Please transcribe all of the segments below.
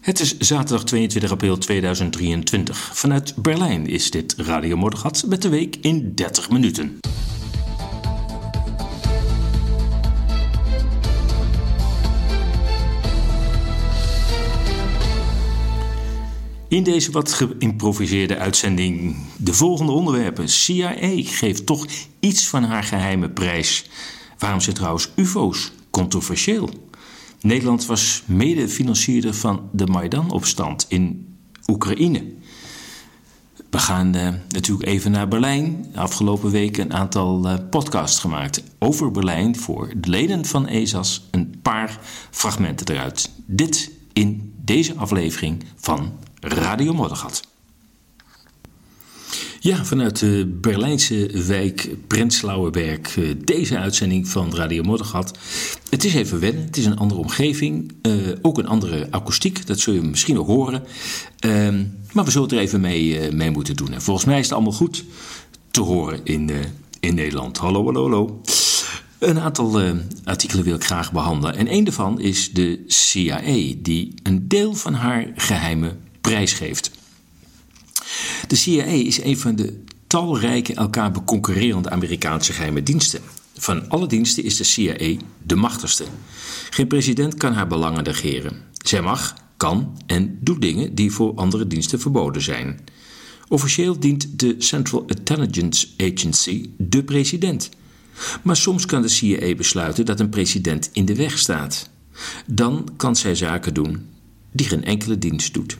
Het is zaterdag 22 april 2023. Vanuit Berlijn is dit Radio Moddergat met de week in 30 minuten. In deze wat geïmproviseerde uitzending de volgende onderwerpen. CIA geeft toch iets van haar geheime prijs. Waarom zijn trouwens UFO's controversieel? Nederland was medefinancierder van de Maidan-opstand in Oekraïne. We gaan uh, natuurlijk even naar Berlijn. Afgelopen week een aantal uh, podcasts gemaakt over Berlijn voor de leden van ESAS. Een paar fragmenten eruit. Dit in deze aflevering van Radio Moddergat. Ja, vanuit de Berlijnse wijk Prenzlauerberg. Eh, deze uitzending van Radio Moddergat. Het is even wennen, het is een andere omgeving. Uh, ook een andere akoestiek, dat zul je misschien nog horen. Uh, maar we zullen het er even mee, uh, mee moeten doen. En volgens mij is het allemaal goed te horen in, in Nederland. Hallo, hallo, hallo. Een aantal artikelen wil ik graag behandelen. En een daarvan is de CIA, die een deel van haar geheimen prijsgeeft. De CIA is een van de talrijke elkaar beconcurrerende Amerikaanse geheime diensten. Van alle diensten is de CIA de machtigste. Geen president kan haar belangen negeren. Zij mag, kan en doet dingen die voor andere diensten verboden zijn. Officieel dient de Central Intelligence Agency de president. Maar soms kan de CIA besluiten dat een president in de weg staat. Dan kan zij zaken doen die geen enkele dienst doet.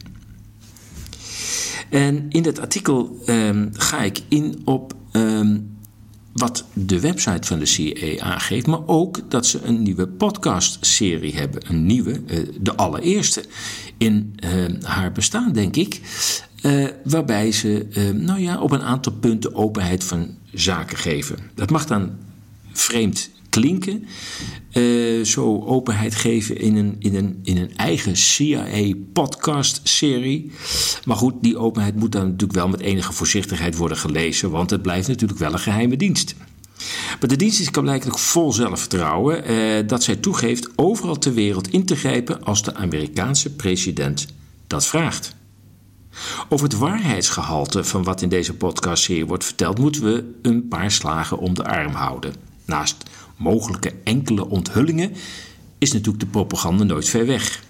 En in dat artikel um, ga ik in op um, wat de website van de CIA aangeeft, maar ook dat ze een nieuwe podcastserie hebben. Een nieuwe, uh, de allereerste in uh, haar bestaan, denk ik. Uh, waarbij ze nou ja, op een aantal punten openheid van zaken geven. Dat mag dan vreemd klinken. Uh, zo openheid geven in een, in een, in een eigen CIA-podcast-serie. Maar goed, die openheid moet dan natuurlijk wel met enige voorzichtigheid worden gelezen, want het blijft natuurlijk wel een geheime dienst. Maar de dienst is blijkbaar vol zelfvertrouwen uh, dat zij toegeeft overal ter wereld in te grijpen als de Amerikaanse president dat vraagt. Over het waarheidsgehalte van wat in deze podcastserie wordt verteld, moeten we een paar slagen om de arm houden. Naast mogelijke enkele onthullingen is natuurlijk de propaganda nooit ver weg.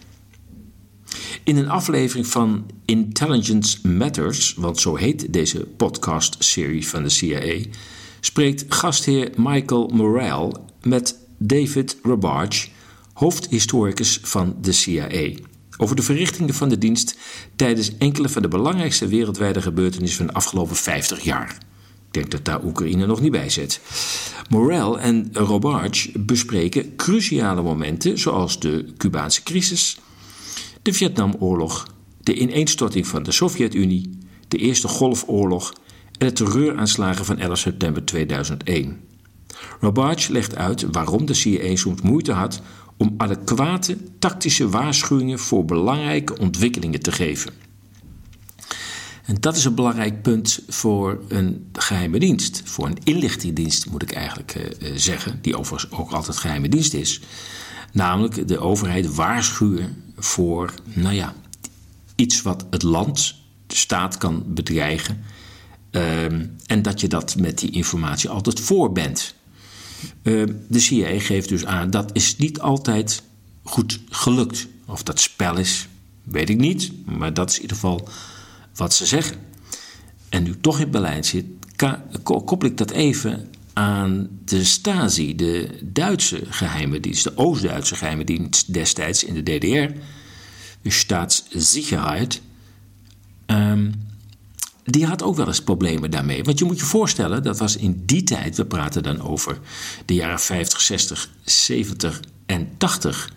In een aflevering van Intelligence Matters, want zo heet deze podcast-serie van de CIA, spreekt gastheer Michael Morrell met David Robarge, hoofdhistoricus van de CIA, over de verrichtingen van de dienst tijdens enkele van de belangrijkste wereldwijde gebeurtenissen van de afgelopen 50 jaar. Denk dat daar Oekraïne nog niet bij zit. Morel en Robarge bespreken cruciale momenten zoals de Cubaanse crisis, de Vietnamoorlog, de ineenstorting van de Sovjet-Unie, de Eerste Golfoorlog en de terreuraanslagen van 11 september 2001. Robarge legt uit waarom de CIA soms moeite had om adequate tactische waarschuwingen voor belangrijke ontwikkelingen te geven. En dat is een belangrijk punt voor een geheime dienst. Voor een inlichtingendienst moet ik eigenlijk uh, zeggen, die overigens ook altijd geheime dienst is. Namelijk de overheid waarschuwen voor, nou ja, iets wat het land, de staat kan bedreigen. Uh, en dat je dat met die informatie altijd voor bent. Uh, de CIA geeft dus aan dat is niet altijd goed gelukt. Of dat spel is, weet ik niet. Maar dat is in ieder geval wat ze zeggen. En nu toch in Berlijn zit, koppel ik dat even aan de Stasi, de Duitse geheime dienst, de Oost-Duitse geheime dienst destijds in de DDR, de Staatssicherheid. Um, die had ook wel eens problemen daarmee. Want je moet je voorstellen, dat was in die tijd, we praten dan over de jaren 50, 60, 70 en 80.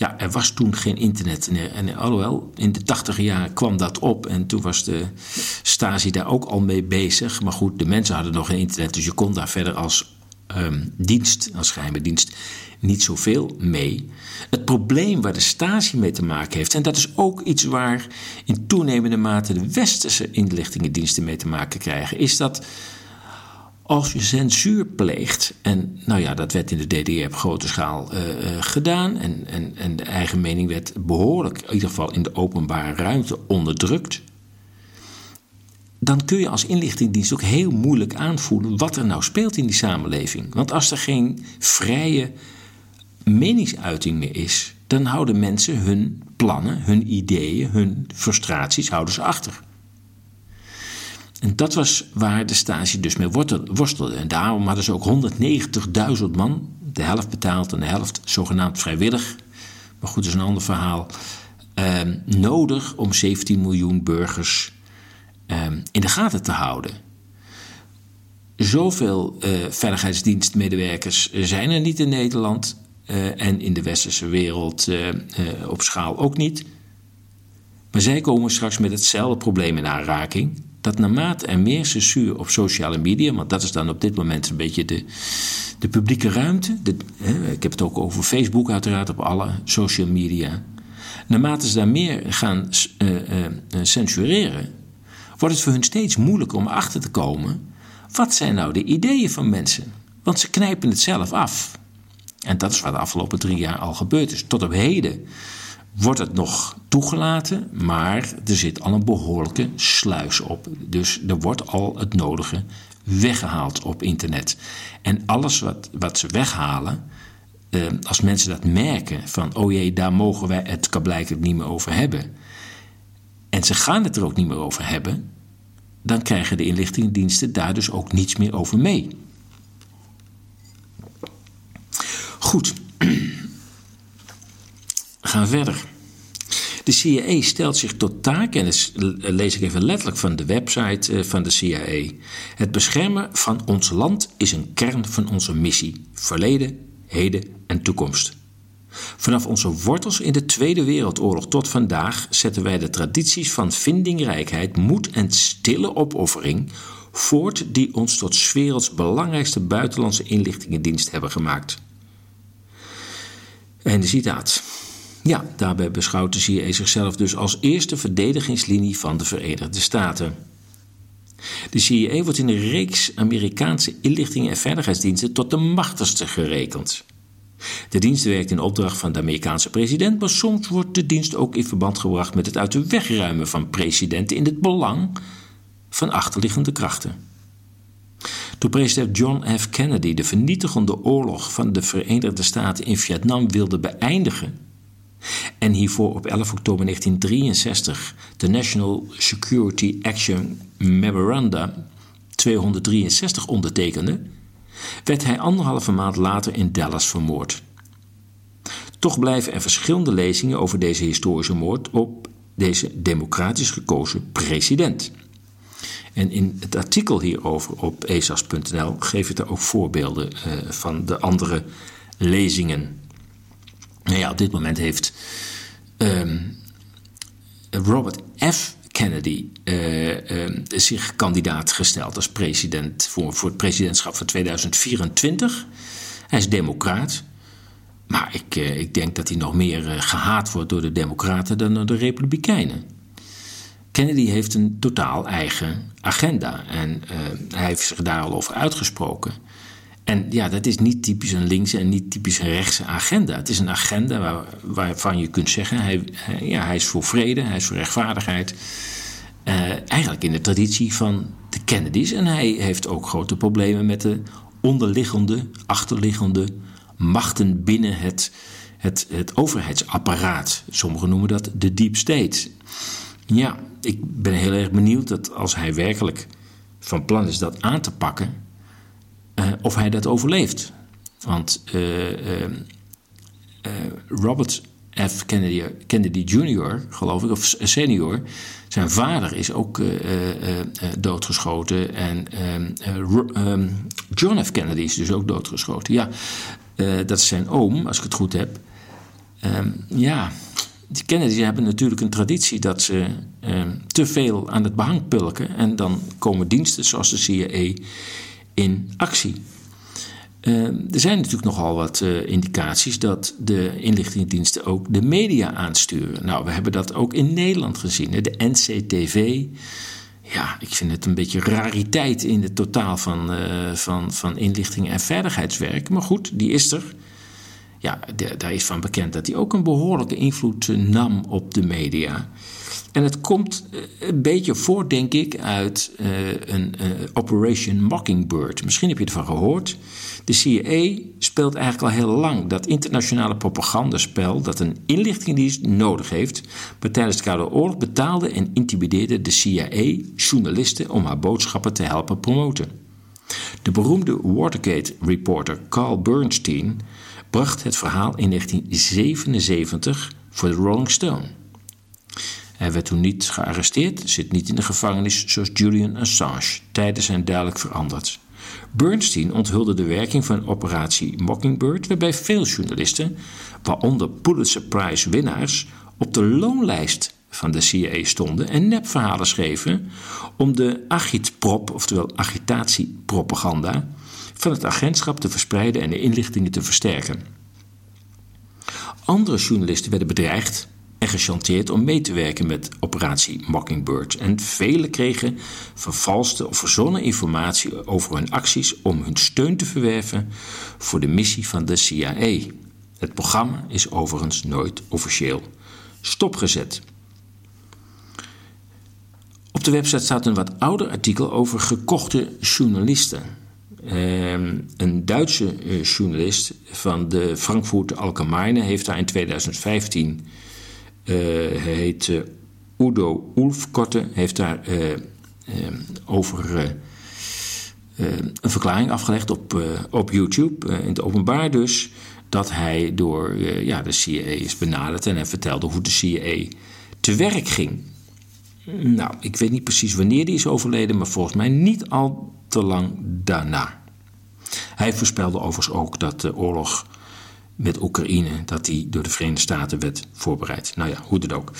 Ja, er was toen geen internet. En, en alhoewel, in de tachtige jaren kwam dat op. En toen was de Stasi daar ook al mee bezig. Maar goed, de mensen hadden nog geen internet. Dus je kon daar verder als um, dienst, als geheime dienst, niet zoveel mee. Het probleem waar de Stasi mee te maken heeft, en dat is ook iets waar in toenemende mate de westerse inlichtingendiensten mee te maken krijgen, is dat Als je censuur pleegt, en nou ja, dat werd in de DDR op grote schaal uh, gedaan, en, en, en de eigen mening werd behoorlijk, in ieder geval in de openbare ruimte, onderdrukt, dan kun je als inlichtingendienst ook heel moeilijk aanvoelen wat er nou speelt in die samenleving. Want als er geen vrije meningsuiting meer is, dan houden mensen hun plannen, hun ideeën, hun frustraties houden ze achter. En dat was waar de stage dus mee worstelde. En daarom hadden ze ook 190.000 man, de helft betaald en de helft zogenaamd vrijwillig. Maar goed, dat is een ander verhaal. Eh, nodig om 17 miljoen burgers eh, in de gaten te houden. Zoveel uh, veiligheidsdienstmedewerkers zijn er niet in Nederland. Eh, en in de westerse wereld uh, op schaal ook niet. Maar zij komen straks met hetzelfde probleem in aanraking. Dat naarmate er meer censuur op sociale media, want dat is dan op dit moment een beetje de, de publieke ruimte. De, ik heb het ook over Facebook, uiteraard, op alle social media. Naarmate ze daar meer gaan censureren, wordt het voor hun steeds moeilijker om achter te komen. Wat zijn nou de ideeën van mensen? Want ze knijpen het zelf af. En dat is wat de afgelopen drie jaar al gebeurd is. Tot op heden wordt het nog toegelaten, maar er zit al een behoorlijke sluis op. Dus er wordt al het nodige weggehaald op internet. En alles wat, wat ze weghalen, eh, als mensen dat merken van, oh jee, daar mogen wij het blijkbaar niet meer over hebben. En ze gaan het er ook niet meer over hebben, dan krijgen de inlichtingendiensten daar dus ook niets meer over mee. Goed, gaan verder. De CIA stelt zich tot taak, en dat lees ik even letterlijk van de website eh, van de CIA: Het beschermen van ons land is een kern van onze missie, verleden, heden en toekomst. Vanaf onze wortels in de Tweede Wereldoorlog tot vandaag zetten wij de tradities van vindingrijkheid, moed en stille opoffering voort die ons tot werelds belangrijkste buitenlandse inlichtingendienst hebben gemaakt. En de citaat. Ja, daarbij beschouwt de CIA zichzelf dus als eerste verdedigingslinie van de Verenigde Staten. De CIA wordt in een reeks Amerikaanse inlichtingen en veiligheidsdiensten tot de machtigste gerekend. De dienst werkt in opdracht van de Amerikaanse president, maar soms wordt de dienst ook in verband gebracht met het uit de weg ruimen van presidenten in het belang van achterliggende krachten. Toen president John F. Kennedy de vernietigende oorlog van de Verenigde Staten in Vietnam wilde beëindigen en hiervoor op 11 oktober 1963 de National Security Action Memoranda 263 ondertekende, werd hij anderhalve maand later in Dallas vermoord. Toch blijven er verschillende lezingen over deze historische moord op deze democratisch gekozen president. En in het artikel hierover op esas.nl geef ik er ook voorbeelden uh, van de andere lezingen. Nou op dit moment heeft um, Robert F. Kennedy uh, uh, zich kandidaat gesteld als president voor, voor het presidentschap van 2024. Hij is democraat. Maar ik, ik denk dat hij nog meer gehaat wordt door de democraten dan door de republikeinen. Kennedy heeft een totaal eigen agenda en hij heeft zich daar al over uitgesproken. En ja, dat is niet typisch een linkse en niet typisch een rechtse agenda. Het is een agenda waar, waarvan je kunt zeggen: hij, ja, hij is voor vrede, hij is voor rechtvaardigheid. Uh, eigenlijk in de traditie van de Kennedys. En hij heeft ook grote problemen met de onderliggende, achterliggende machten binnen het, het, het overheidsapparaat. Sommigen noemen dat de deep state. Ja, ik ben heel erg benieuwd dat als hij werkelijk van plan is dat aan te pakken, of hij dat overleeft. Want uh, uh, Robert F. Kennedy, Kennedy Jr., geloof ik, of senior, zijn vader is ook doodgeschoten. En um, John F. Kennedy is dus ook doodgeschoten. Ja, dat is zijn oom, als ik het goed heb. Um, ja, die Kennedys hebben natuurlijk een traditie dat ze eh, te veel aan het behang pulken. En dan komen diensten zoals de CIA in actie. Uh, er zijn natuurlijk nogal wat uh, indicaties dat de inlichtingendiensten ook de media aansturen. Nou, we hebben dat ook in Nederland gezien. De NCTV, ja, ik vind het een beetje rariteit in het totaal van, uh, van, van inlichting en veiligheidswerk. Maar goed, die is er. Ja, daar is van bekend dat hij ook een behoorlijke invloed nam op de media. En het komt eh, een beetje voort, denk ik, uit uh, een uh, Operation Mockingbird. Misschien heb je ervan gehoord. De CIA speelt eigenlijk al heel lang dat internationale propagandaspel dat een inlichtingendienst nodig heeft. Maar tijdens de Koude Oorlog betaalde en intimideerde de CIA journalisten om haar boodschappen te helpen promoten. De beroemde Watergate-reporter Carl Bernstein bracht het verhaal in 1977 voor de Rolling Stone. Hij werd toen niet gearresteerd, zit niet in de gevangenis zoals Julian Assange. Tijden zijn duidelijk veranderd. Bernstein onthulde de werking van operatie Mockingbird, waarbij veel journalisten, waaronder Pulitzer Prize winnaars, op de loonlijst van de CIA stonden en nepverhalen schreven om de agitprop, oftewel agitatiepropaganda, van het agentschap te verspreiden en de inlichtingen te versterken. Andere journalisten werden bedreigd en gechanteerd om mee te werken met operatie Mockingbird. En velen kregen vervalste of verzonnen informatie over hun acties om hun steun te verwerven voor de missie van de CIA. Het programma is overigens nooit officieel stopgezet. Op de website staat een wat ouder artikel over gekochte journalisten. Ehm, een Duitse eh, journalist van de Frankfurter Allgemeine heeft daar in 2015 eh, hij heet uh, Udo Ulfkotte, heeft daar uh, over een verklaring afgelegd op, op YouTube, in het openbaar dus, dat hij door ja, de CIA is benaderd en hij vertelde hoe de CIA te werk ging. Nou, ik weet niet precies wanneer die is overleden, maar volgens mij niet al te lang daarna. Hij voorspelde overigens ook dat de oorlog met Oekraïne, dat die door de Verenigde Staten werd voorbereid. Nou ja, hoe dan ook.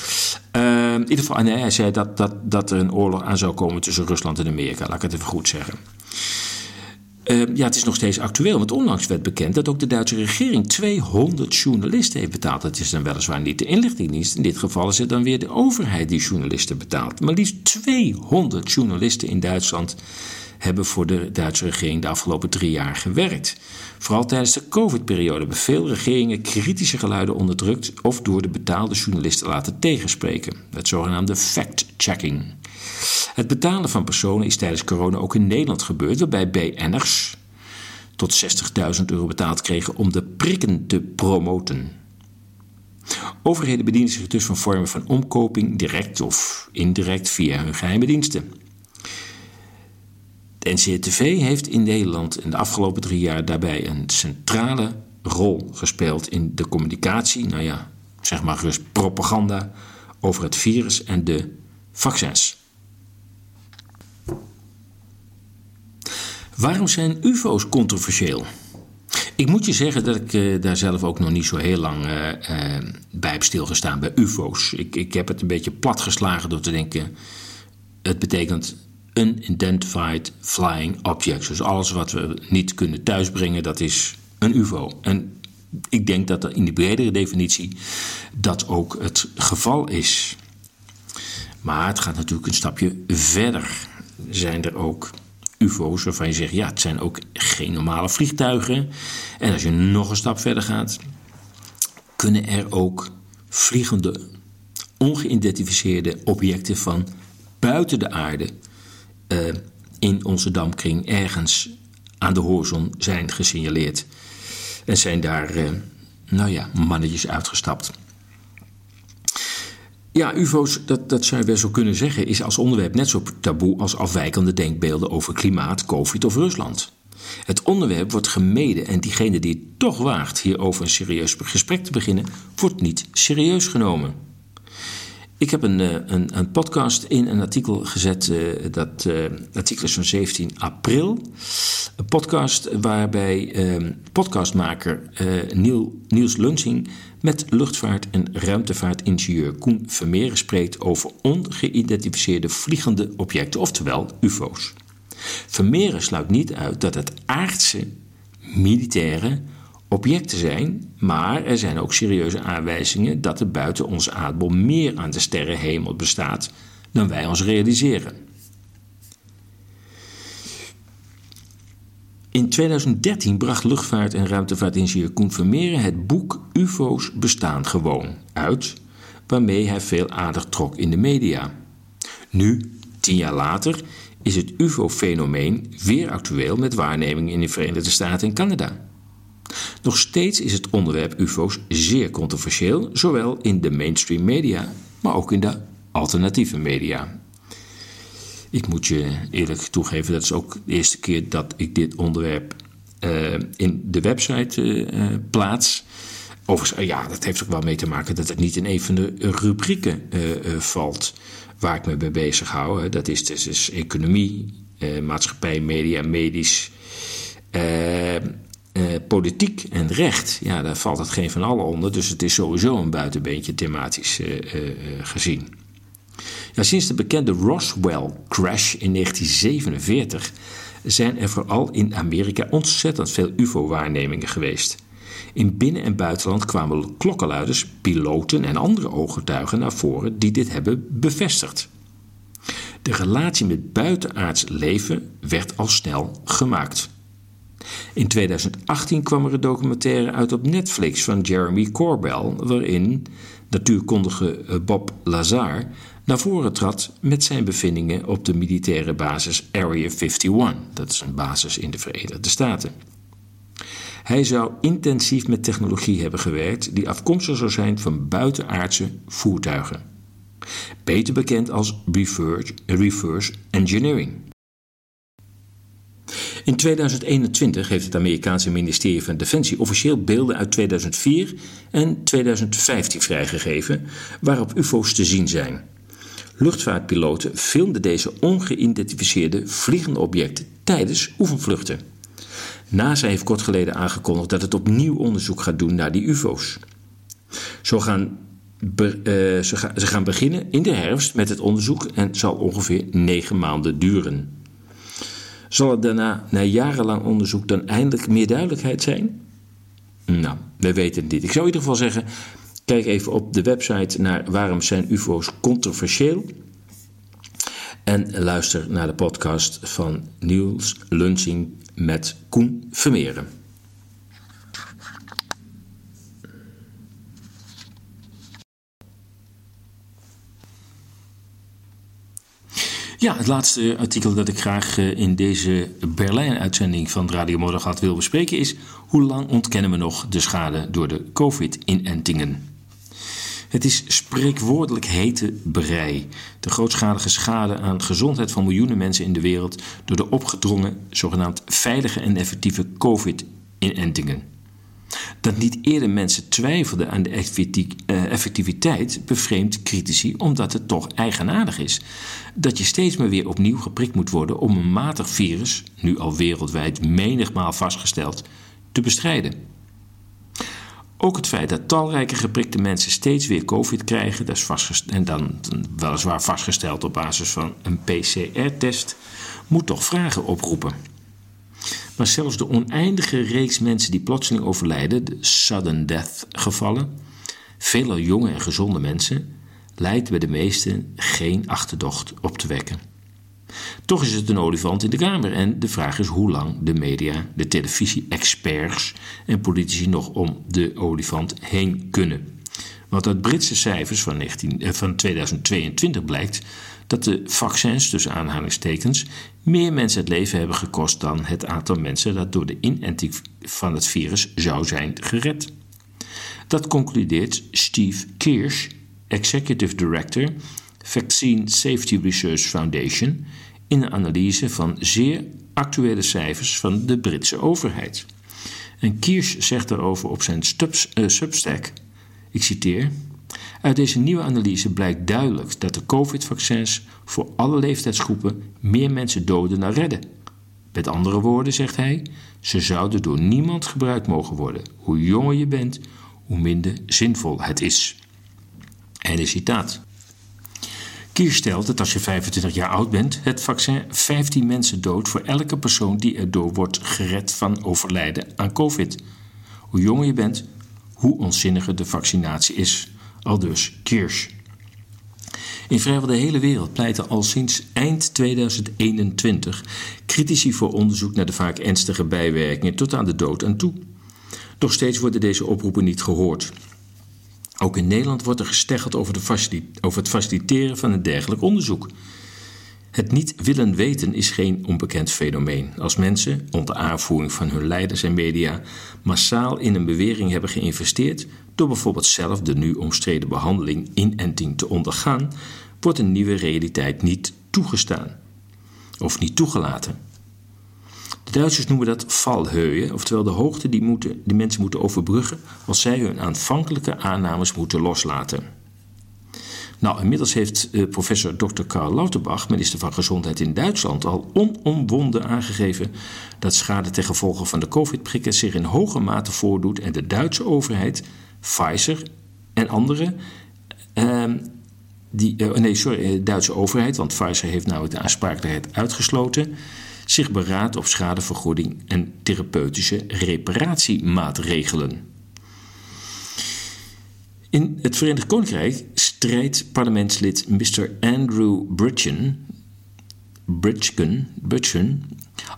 Uh, in ieder geval, hij zei dat, dat, dat er een oorlog aan zou komen tussen Rusland en Amerika. Laat ik het even goed zeggen. Uh, ja, het is nog steeds actueel, want onlangs werd bekend dat ook de Duitse regering 200 journalisten heeft betaald. Dat is dan weliswaar niet de inlichtingendienst. In dit geval is het dan weer de overheid die journalisten betaalt. Maar liefst 200 journalisten in Duitsland hebben voor de Duitse regering de afgelopen drie jaar gewerkt. Vooral tijdens de COVID-periode hebben veel regeringen kritische geluiden onderdrukt of door de betaalde journalisten laten tegenspreken. Het zogenaamde fact-checking. Het betalen van personen is tijdens corona ook in Nederland gebeurd, waarbij BN'ers tot 60.000 euro betaald kregen om de prikken te promoten. Overheden bedienen zich dus van vormen van omkoping, direct of indirect via hun geheime diensten. De NCTV heeft in Nederland in de afgelopen drie jaar daarbij een centrale rol gespeeld in de communicatie, nou ja, zeg maar gerust propaganda over het virus en de vaccins. Waarom zijn UFO's controversieel? Ik moet je zeggen dat ik uh, daar zelf ook nog niet zo heel lang uh, uh, bij heb stilgestaan bij UFO's. Ik, ik heb het een beetje platgeslagen door te denken: het betekent unidentified flying objects. Dus alles wat we niet kunnen thuisbrengen, dat is een UFO. En ik denk dat er in de bredere definitie dat ook het geval is. Maar het gaat natuurlijk een stapje verder. Zijn er ook UFO's waarvan je zegt, ja, het zijn ook geen normale vliegtuigen. En als je nog een stap verder gaat, kunnen er ook vliegende, ongeïdentificeerde objecten van buiten de aarde uh, in onze dampkring ergens aan de horizon zijn gesignaleerd. En zijn daar, uh, nou ja, mannetjes uitgestapt. Ja, UFO's, dat, dat zou je wel zo kunnen zeggen, is als onderwerp net zo taboe als afwijkende denkbeelden over klimaat, COVID of Rusland. Het onderwerp wordt gemeden en diegene die het toch waagt hierover een serieus gesprek te beginnen, wordt niet serieus genomen. Ik heb een, eh, een, een, podcast in een artikel gezet. Uh, dat uh, artikel is van 17 april. Een podcast waarbij uh, podcastmaker Niel, Niels Lunsing met luchtvaart- en ruimtevaartingenieur Koen Vermeeren spreekt over ongeïdentificeerde vliegende objecten, oftewel UFO's. Vermeeren sluit niet uit dat het aardse, militaire objecten zijn, maar er zijn ook serieuze aanwijzingen dat er buiten onze aardbol meer aan de sterrenhemel bestaat dan wij ons realiseren. In 2013 bracht luchtvaart- en ruimtevaartingenieur Koen het boek UFO's bestaan gewoon uit, waarmee hij veel aandacht trok in de media. Nu, tien jaar later, is het UFO-fenomeen weer actueel met waarnemingen in de Verenigde Staten en Canada. Nog steeds is het onderwerp UFO's zeer controversieel, zowel in de mainstream media, maar ook in de alternatieve media. Ik moet je eerlijk toegeven, dat is ook de eerste keer dat ik dit onderwerp uh, in de website uh, plaats. Overigens, ja, dat heeft ook wel mee te maken dat het niet in een van de rubrieken valt waar ik me mee bezig hou. Dat is dus, dus economie, maatschappij, media, medisch, politiek en recht. Ja, daar valt het geen van allen onder. Dus het is sowieso een buitenbeentje thematisch gezien. Ja, sinds de bekende Roswell-crash in 1947 zijn er vooral in Amerika ontzettend veel UFO-waarnemingen geweest. In binnen- en buitenland kwamen klokkenluiders, piloten en andere ooggetuigen naar voren die dit hebben bevestigd. De relatie met buitenaards leven werd al snel gemaakt. In 2018 kwam er een documentaire uit op Netflix van Jeremy Corbell, waarin natuurkundige Bob Lazar naar voren trad met zijn bevindingen op de militaire basis Area 51. Dat is een basis in de Verenigde Staten. Hij zou intensief met technologie hebben gewerkt die afkomstig zou zijn van buitenaardse voertuigen. Beter bekend als reverse engineering. In 2021 heeft het Amerikaanse ministerie van Defensie officieel beelden uit 2004 en 2015 vrijgegeven waarop UFO's te zien zijn. Luchtvaartpiloten filmden deze ongeïdentificeerde vliegende objecten tijdens oefenvluchten. NASA heeft kort geleden aangekondigd dat het opnieuw onderzoek gaat doen naar die UFO's. Gaan, uh, ze, ze gaan beginnen in de herfst met het onderzoek en zal ongeveer negen maanden duren. Zal er daarna, na jarenlang onderzoek, dan eindelijk meer duidelijkheid zijn? Nou, we weten het niet. Ik zou in ieder geval zeggen: Kijk even op de website naar waarom zijn UFO's controversieel. En luister naar de podcast van Niels Lunching met Koen Vermeeren. Ja, het laatste artikel dat ik graag eh, in deze Berlijn-uitzending van Radio Moddergat wil bespreken is: hoe lang ontkennen we nog de schade door de COVID-inentingen? Het is spreekwoordelijk hete brei. De grootschalige schade aan de gezondheid van miljoenen mensen in de wereld door de opgedrongen, zogenaamd veilige en effectieve COVID-inentingen. Dat niet eerder mensen twijfelden aan de eh, effectiviteit bevreemdt critici omdat het toch eigenaardig is dat je steeds maar weer opnieuw geprikt moet worden om een matig virus, nu al wereldwijd menigmaal vastgesteld, te bestrijden. Ook het feit dat talrijke geprikte mensen steeds weer COVID krijgen, dat is vastgesteld, en dan weliswaar vastgesteld op basis van een PCR-test, moet toch vragen oproepen. Maar zelfs de oneindige reeks mensen die plotseling overlijden, de sudden death gevallen, veelal jonge en gezonde mensen, leidt bij de meesten geen achterdocht op te wekken. Toch is het een olifant in de kamer en de vraag is hoe lang de media, de televisie-experts en politici nog om de olifant heen kunnen. Want uit Britse cijfers van, 19, eh, van 2022 blijkt dat de vaccins, tussen aanhalingstekens, meer mensen het leven hebben gekost dan het aantal mensen dat door de inenting van het virus zou zijn gered. Dat concludeert Steve Kirsch, Executive Director Vaccine Safety Research Foundation in een analyse van zeer actuele cijfers van de Britse overheid. En Kirsch zegt daarover op zijn uh, Substack, ik citeer, uit deze nieuwe analyse blijkt duidelijk dat de COVID-vaccins voor alle leeftijdsgroepen meer mensen doden dan redden. Met andere woorden, zegt hij, ze zouden door niemand gebruikt mogen worden. Hoe jonger je bent, hoe minder zinvol het is. Einde citaat. Kier stelt dat als je 25 jaar oud bent, het vaccin 15 mensen doodt voor elke persoon die erdoor wordt gered van overlijden aan COVID. Hoe jonger je bent, hoe onzinniger de vaccinatie is. Al dus Kirsch. In vrijwel de hele wereld pleiten al sinds eind 2021 critici voor onderzoek naar de vaak ernstige bijwerkingen tot aan de dood aan toe. Nog steeds worden deze oproepen niet gehoord. Ook in Nederland wordt er gesteggeld over, de over het faciliteren van een dergelijk onderzoek. Het niet willen weten is geen onbekend fenomeen. Als mensen, onder aanvoering van hun leiders en media, massaal in een bewering hebben geïnvesteerd, door bijvoorbeeld zelf de nu omstreden behandeling inenting te ondergaan, wordt een nieuwe realiteit niet toegestaan of niet toegelaten. De Duitsers noemen dat valheuien, oftewel de hoogte die, moeten, die mensen moeten overbruggen als zij hun aanvankelijke aannames moeten loslaten. Nou, inmiddels heeft eh, professor Dr. Karl Lauterbach, minister van Gezondheid in Duitsland, al onomwonden aangegeven dat schade ten gevolge van de COVID-prikken zich in hoge mate voordoet en de Duitse overheid, Pfizer en anderen, ehm, die, uh, nee, sorry, de Duitse overheid, want Pfizer heeft nou de aansprakelijkheid uitgesloten, zich beraadt op schadevergoeding en therapeutische reparatiemaatregelen. In het Verenigd Koninkrijk strijdt parlementslid Mr. Andrew Bridgen, Bridgen,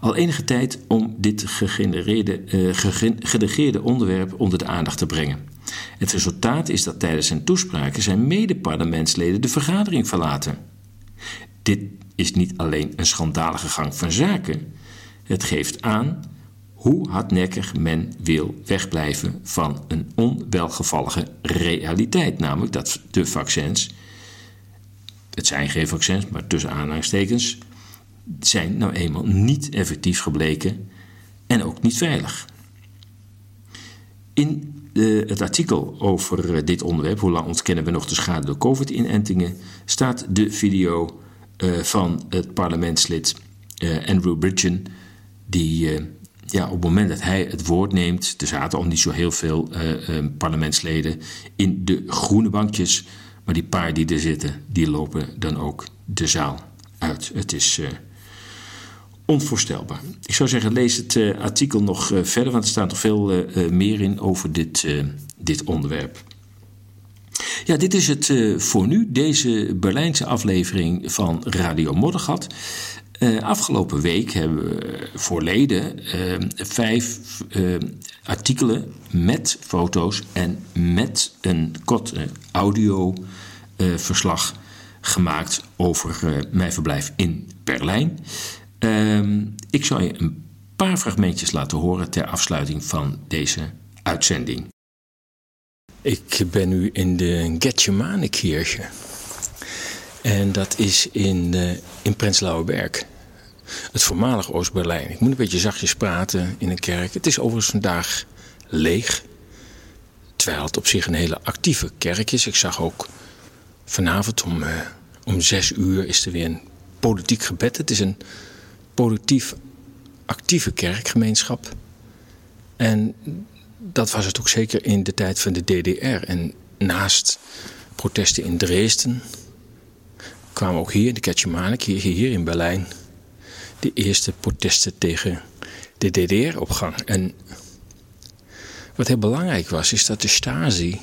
al enige tijd om dit gegenereerde, uh, genegeerde onderwerp onder de aandacht te brengen. Het resultaat is dat tijdens zijn toespraken zijn mede-parlementsleden de vergadering verlaten. Dit is niet alleen een schandalige gang van zaken, het geeft aan hoe hardnekkig men wil wegblijven van een onwelgevallige realiteit, namelijk dat de vaccins, het zijn geen vaccins, maar tussen aanhalingstekens, zijn nou eenmaal niet effectief gebleken en ook niet veilig. In uh, het artikel over uh, dit onderwerp, hoe lang ontkennen we nog de schade door COVID-inentingen, staat de video uh, van het parlementslid Andrew Bridgen, die ja, op het moment dat hij het woord neemt, er zaten al niet zo heel veel parlementsleden in de groene bankjes, maar die paar die er zitten, die lopen dan ook de zaal uit. Het is onvoorstelbaar. Ik zou zeggen, lees het uh, artikel nog verder, want er staat nog veel meer in over dit, dit onderwerp. Ja, dit is het voor nu, deze Berlijnse aflevering van Radio Moddergat. Afgelopen week hebben we voor leden vijf artikelen met foto's en met een kort audioverslag gemaakt over mijn verblijf in Berlijn. Ehm, ik zal je een paar fragmentjes laten horen ter afsluiting van deze uitzending. Ik ben nu in de Getjemanenkirche. En dat is in, uh, in Prenzlauer Berg. Het voormalig Oost-Berlijn. Ik moet een beetje zachtjes praten in een kerk. Het is overigens vandaag leeg. Terwijl het op zich een hele actieve kerk is. Ik zag ook vanavond om, uh, om zes uur is er weer een politiek gebed. Het is een politiek actieve kerkgemeenschap. En dat was het ook zeker in de tijd van de DDR. En naast protesten in Dresden kwamen ook hier in de Ketjemanek, hier, hier in Berlijn, de eerste protesten tegen de DDR op gang. En wat heel belangrijk was, is dat de Stasi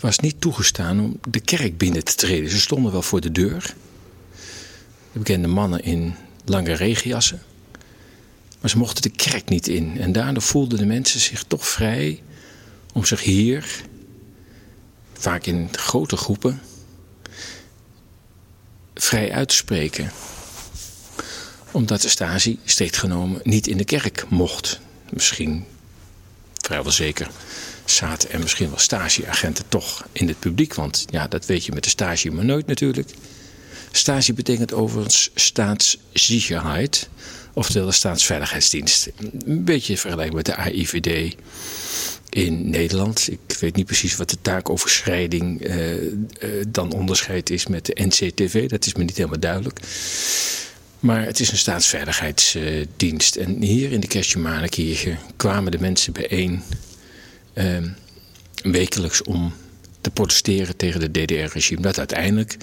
was niet toegestaan om de kerk binnen te treden. Ze stonden wel voor de deur. De bekende mannen in lange regenjassen. Maar ze mochten de kerk niet in. En daardoor voelden de mensen zich toch vrij om zich hier, vaak in grote groepen, vrij uit te spreken. Omdat de Stasi, strikt genomen, niet in de kerk mocht. Misschien, vrijwel zeker, zaten er misschien wel stageagenten toch in het publiek. Want ja, dat weet je met de stage maar nooit natuurlijk. Stasi betekent overigens staatssicherheid, oftewel de staatsveiligheidsdienst. Een beetje vergelijkbaar met de AIVD in Nederland. Ik weet niet precies wat de taakoverschrijding uh, uh, dan onderscheid is met de NCTV. Dat is me niet helemaal duidelijk. Maar het is een staatsveiligheidsdienst. En hier in de Kerstjemanekirche kwamen de mensen bijeen... Uh, wekelijks om te protesteren tegen de DDR-regime. Dat uiteindelijk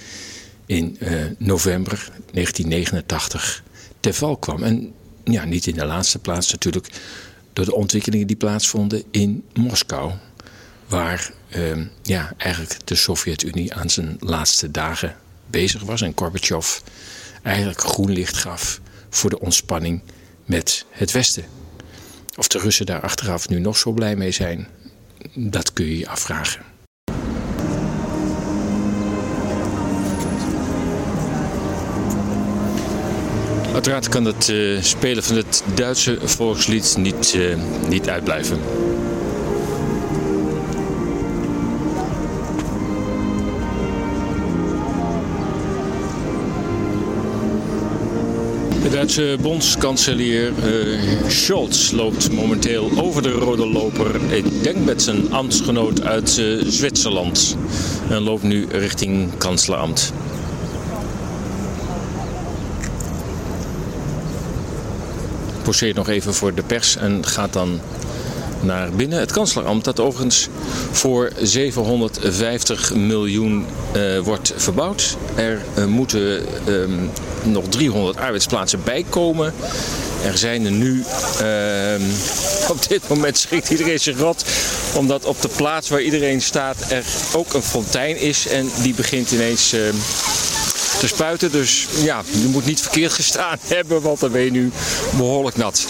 in uh, november 1989 ter val kwam. En ja, niet in de laatste plaats natuurlijk door de ontwikkelingen die plaatsvonden in Moskou. waar ehm, ja, eigenlijk de Sovjet-Unie aan zijn laatste dagen bezig was. En Gorbachev eigenlijk groen licht gaf voor de ontspanning met het Westen. Of de Russen daar achteraf nu nog zo blij mee zijn, dat kun je je afvragen. Uiteraard kan het uh, spelen van het Duitse volkslied niet, uh, niet uitblijven. Duitse bondskanselier uh, Scholz loopt momenteel over de rode loper. Ik denk met zijn ambtsgenoot uit Zwitserland. En loopt nu richting kanslerambt. poseert nog even voor de pers en gaat dan naar binnen. Het kanslerambt dat overigens voor 750 miljoen uh, wordt verbouwd. Er uh, moeten um, nog 300 arbeidsplaatsen bijkomen. Er zijn er nu, uh, op dit moment schrikt iedereen zich rot, omdat op de plaats waar iedereen staat er ook een fontein is en die begint ineens ehm, te spuiten. Dus ja, je moet niet verkeerd gestaan hebben, want dan ben je nu behoorlijk nat.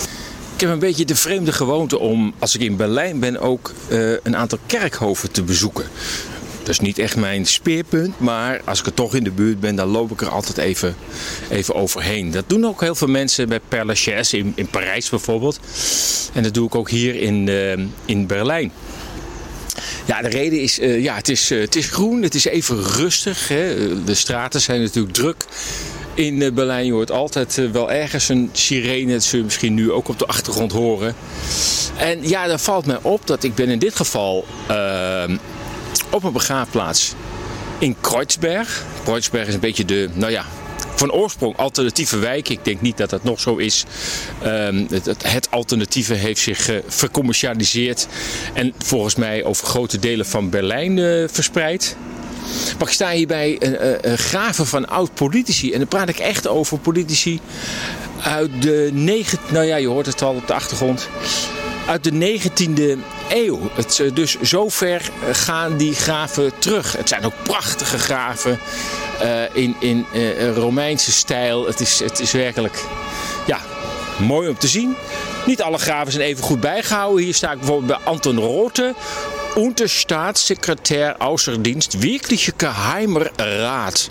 Ik heb een beetje de vreemde gewoonte om, als ik in Berlijn ben, ook uh, een aantal kerkhoven te bezoeken. Dat is niet echt mijn speerpunt, maar als ik er toch in de buurt ben, dan loop ik er altijd even, even overheen. Dat doen ook heel veel mensen bij Père Lachaise in, in Parijs bijvoorbeeld. En dat doe ik ook hier in, uh, in Berlijn. Ja, de reden is, uh, ja, het is, het is groen, het is even rustig. Hè. De straten zijn natuurlijk druk. In uh, Berlijn hoort altijd wel ergens een sirene. Dat zul je misschien nu ook op de achtergrond horen. En ja, dan valt mij op dat ik ben in dit geval ehm, op een begraafplaats in Kreuzberg. Kreuzberg is een beetje de, nou ja, van oorsprong alternatieve wijk. Ik denk niet dat dat nog zo is. Um, het, het, alternatieve heeft zich uh, vercommercialiseerd en volgens mij over grote delen van Berlijn verspreid. Maar ik sta hier bij een, een graven van oud-politici. En dan praat ik echt over politici uit de negen... Nou ja, je hoort het al op de achtergrond. Uit de 19e eeuw. Het, dus zover gaan die graven terug. Het zijn ook prachtige graven. In, in Romeinse stijl. Het is, het is werkelijk ja, mooi om te zien. Niet alle graven zijn even goed bijgehouden. Hier sta ik bijvoorbeeld bij Anton Rothe. Unterstaatssekretär Außerdienst, wirkliche Geheimer Raad.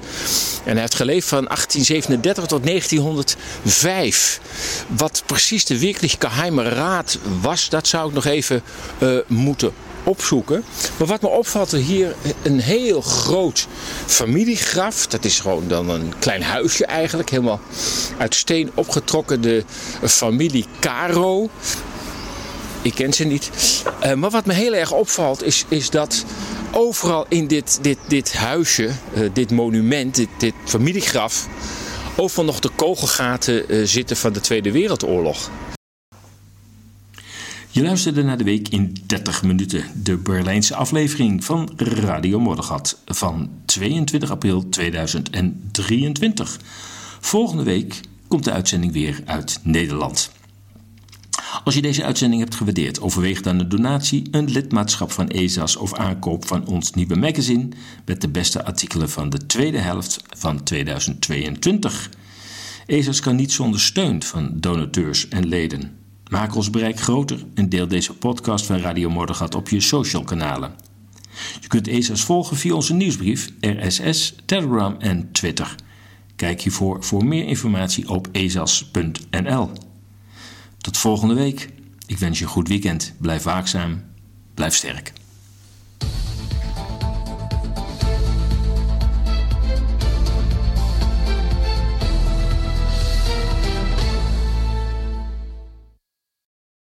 En hij heeft geleefd van 1837 tot 1905. Wat precies de wirklich Geheimer Raad was, dat zou ik nog even uh, moeten opzoeken. Maar wat me opvalt, hier een heel groot familiegraf. Dat is gewoon dan een klein huisje eigenlijk. Helemaal uit steen opgetrokken. De familie Caro. Ik ken ze niet. Uh, maar wat me heel erg opvalt is, is dat overal in dit, dit, dit huisje, uh, dit monument, dit, familiegraf, overal nog de kogelgaten uh, zitten van de Tweede Wereldoorlog. Je luisterde naar de week in 30 minuten, de Berlijnse aflevering van Radio Moddergat van 22 april 2023. Volgende week komt de uitzending weer uit Nederland. Als je deze uitzending hebt gewaardeerd, overweeg dan een donatie, een lidmaatschap van ESAS of aankoop van ons nieuwe magazine met de beste artikelen van de tweede helft van 2022. ESAS kan niet zonder steun van donateurs en leden. Maak ons bereik groter en deel deze podcast van Radio Mordegat op je social kanalen. Je kunt ESAS volgen via onze nieuwsbrief, RSS, Telegram en Twitter. Kijk hiervoor voor meer informatie op ezas.nl. Tot volgende week. Ik wens je een goed weekend. Blijf waakzaam. Blijf sterk.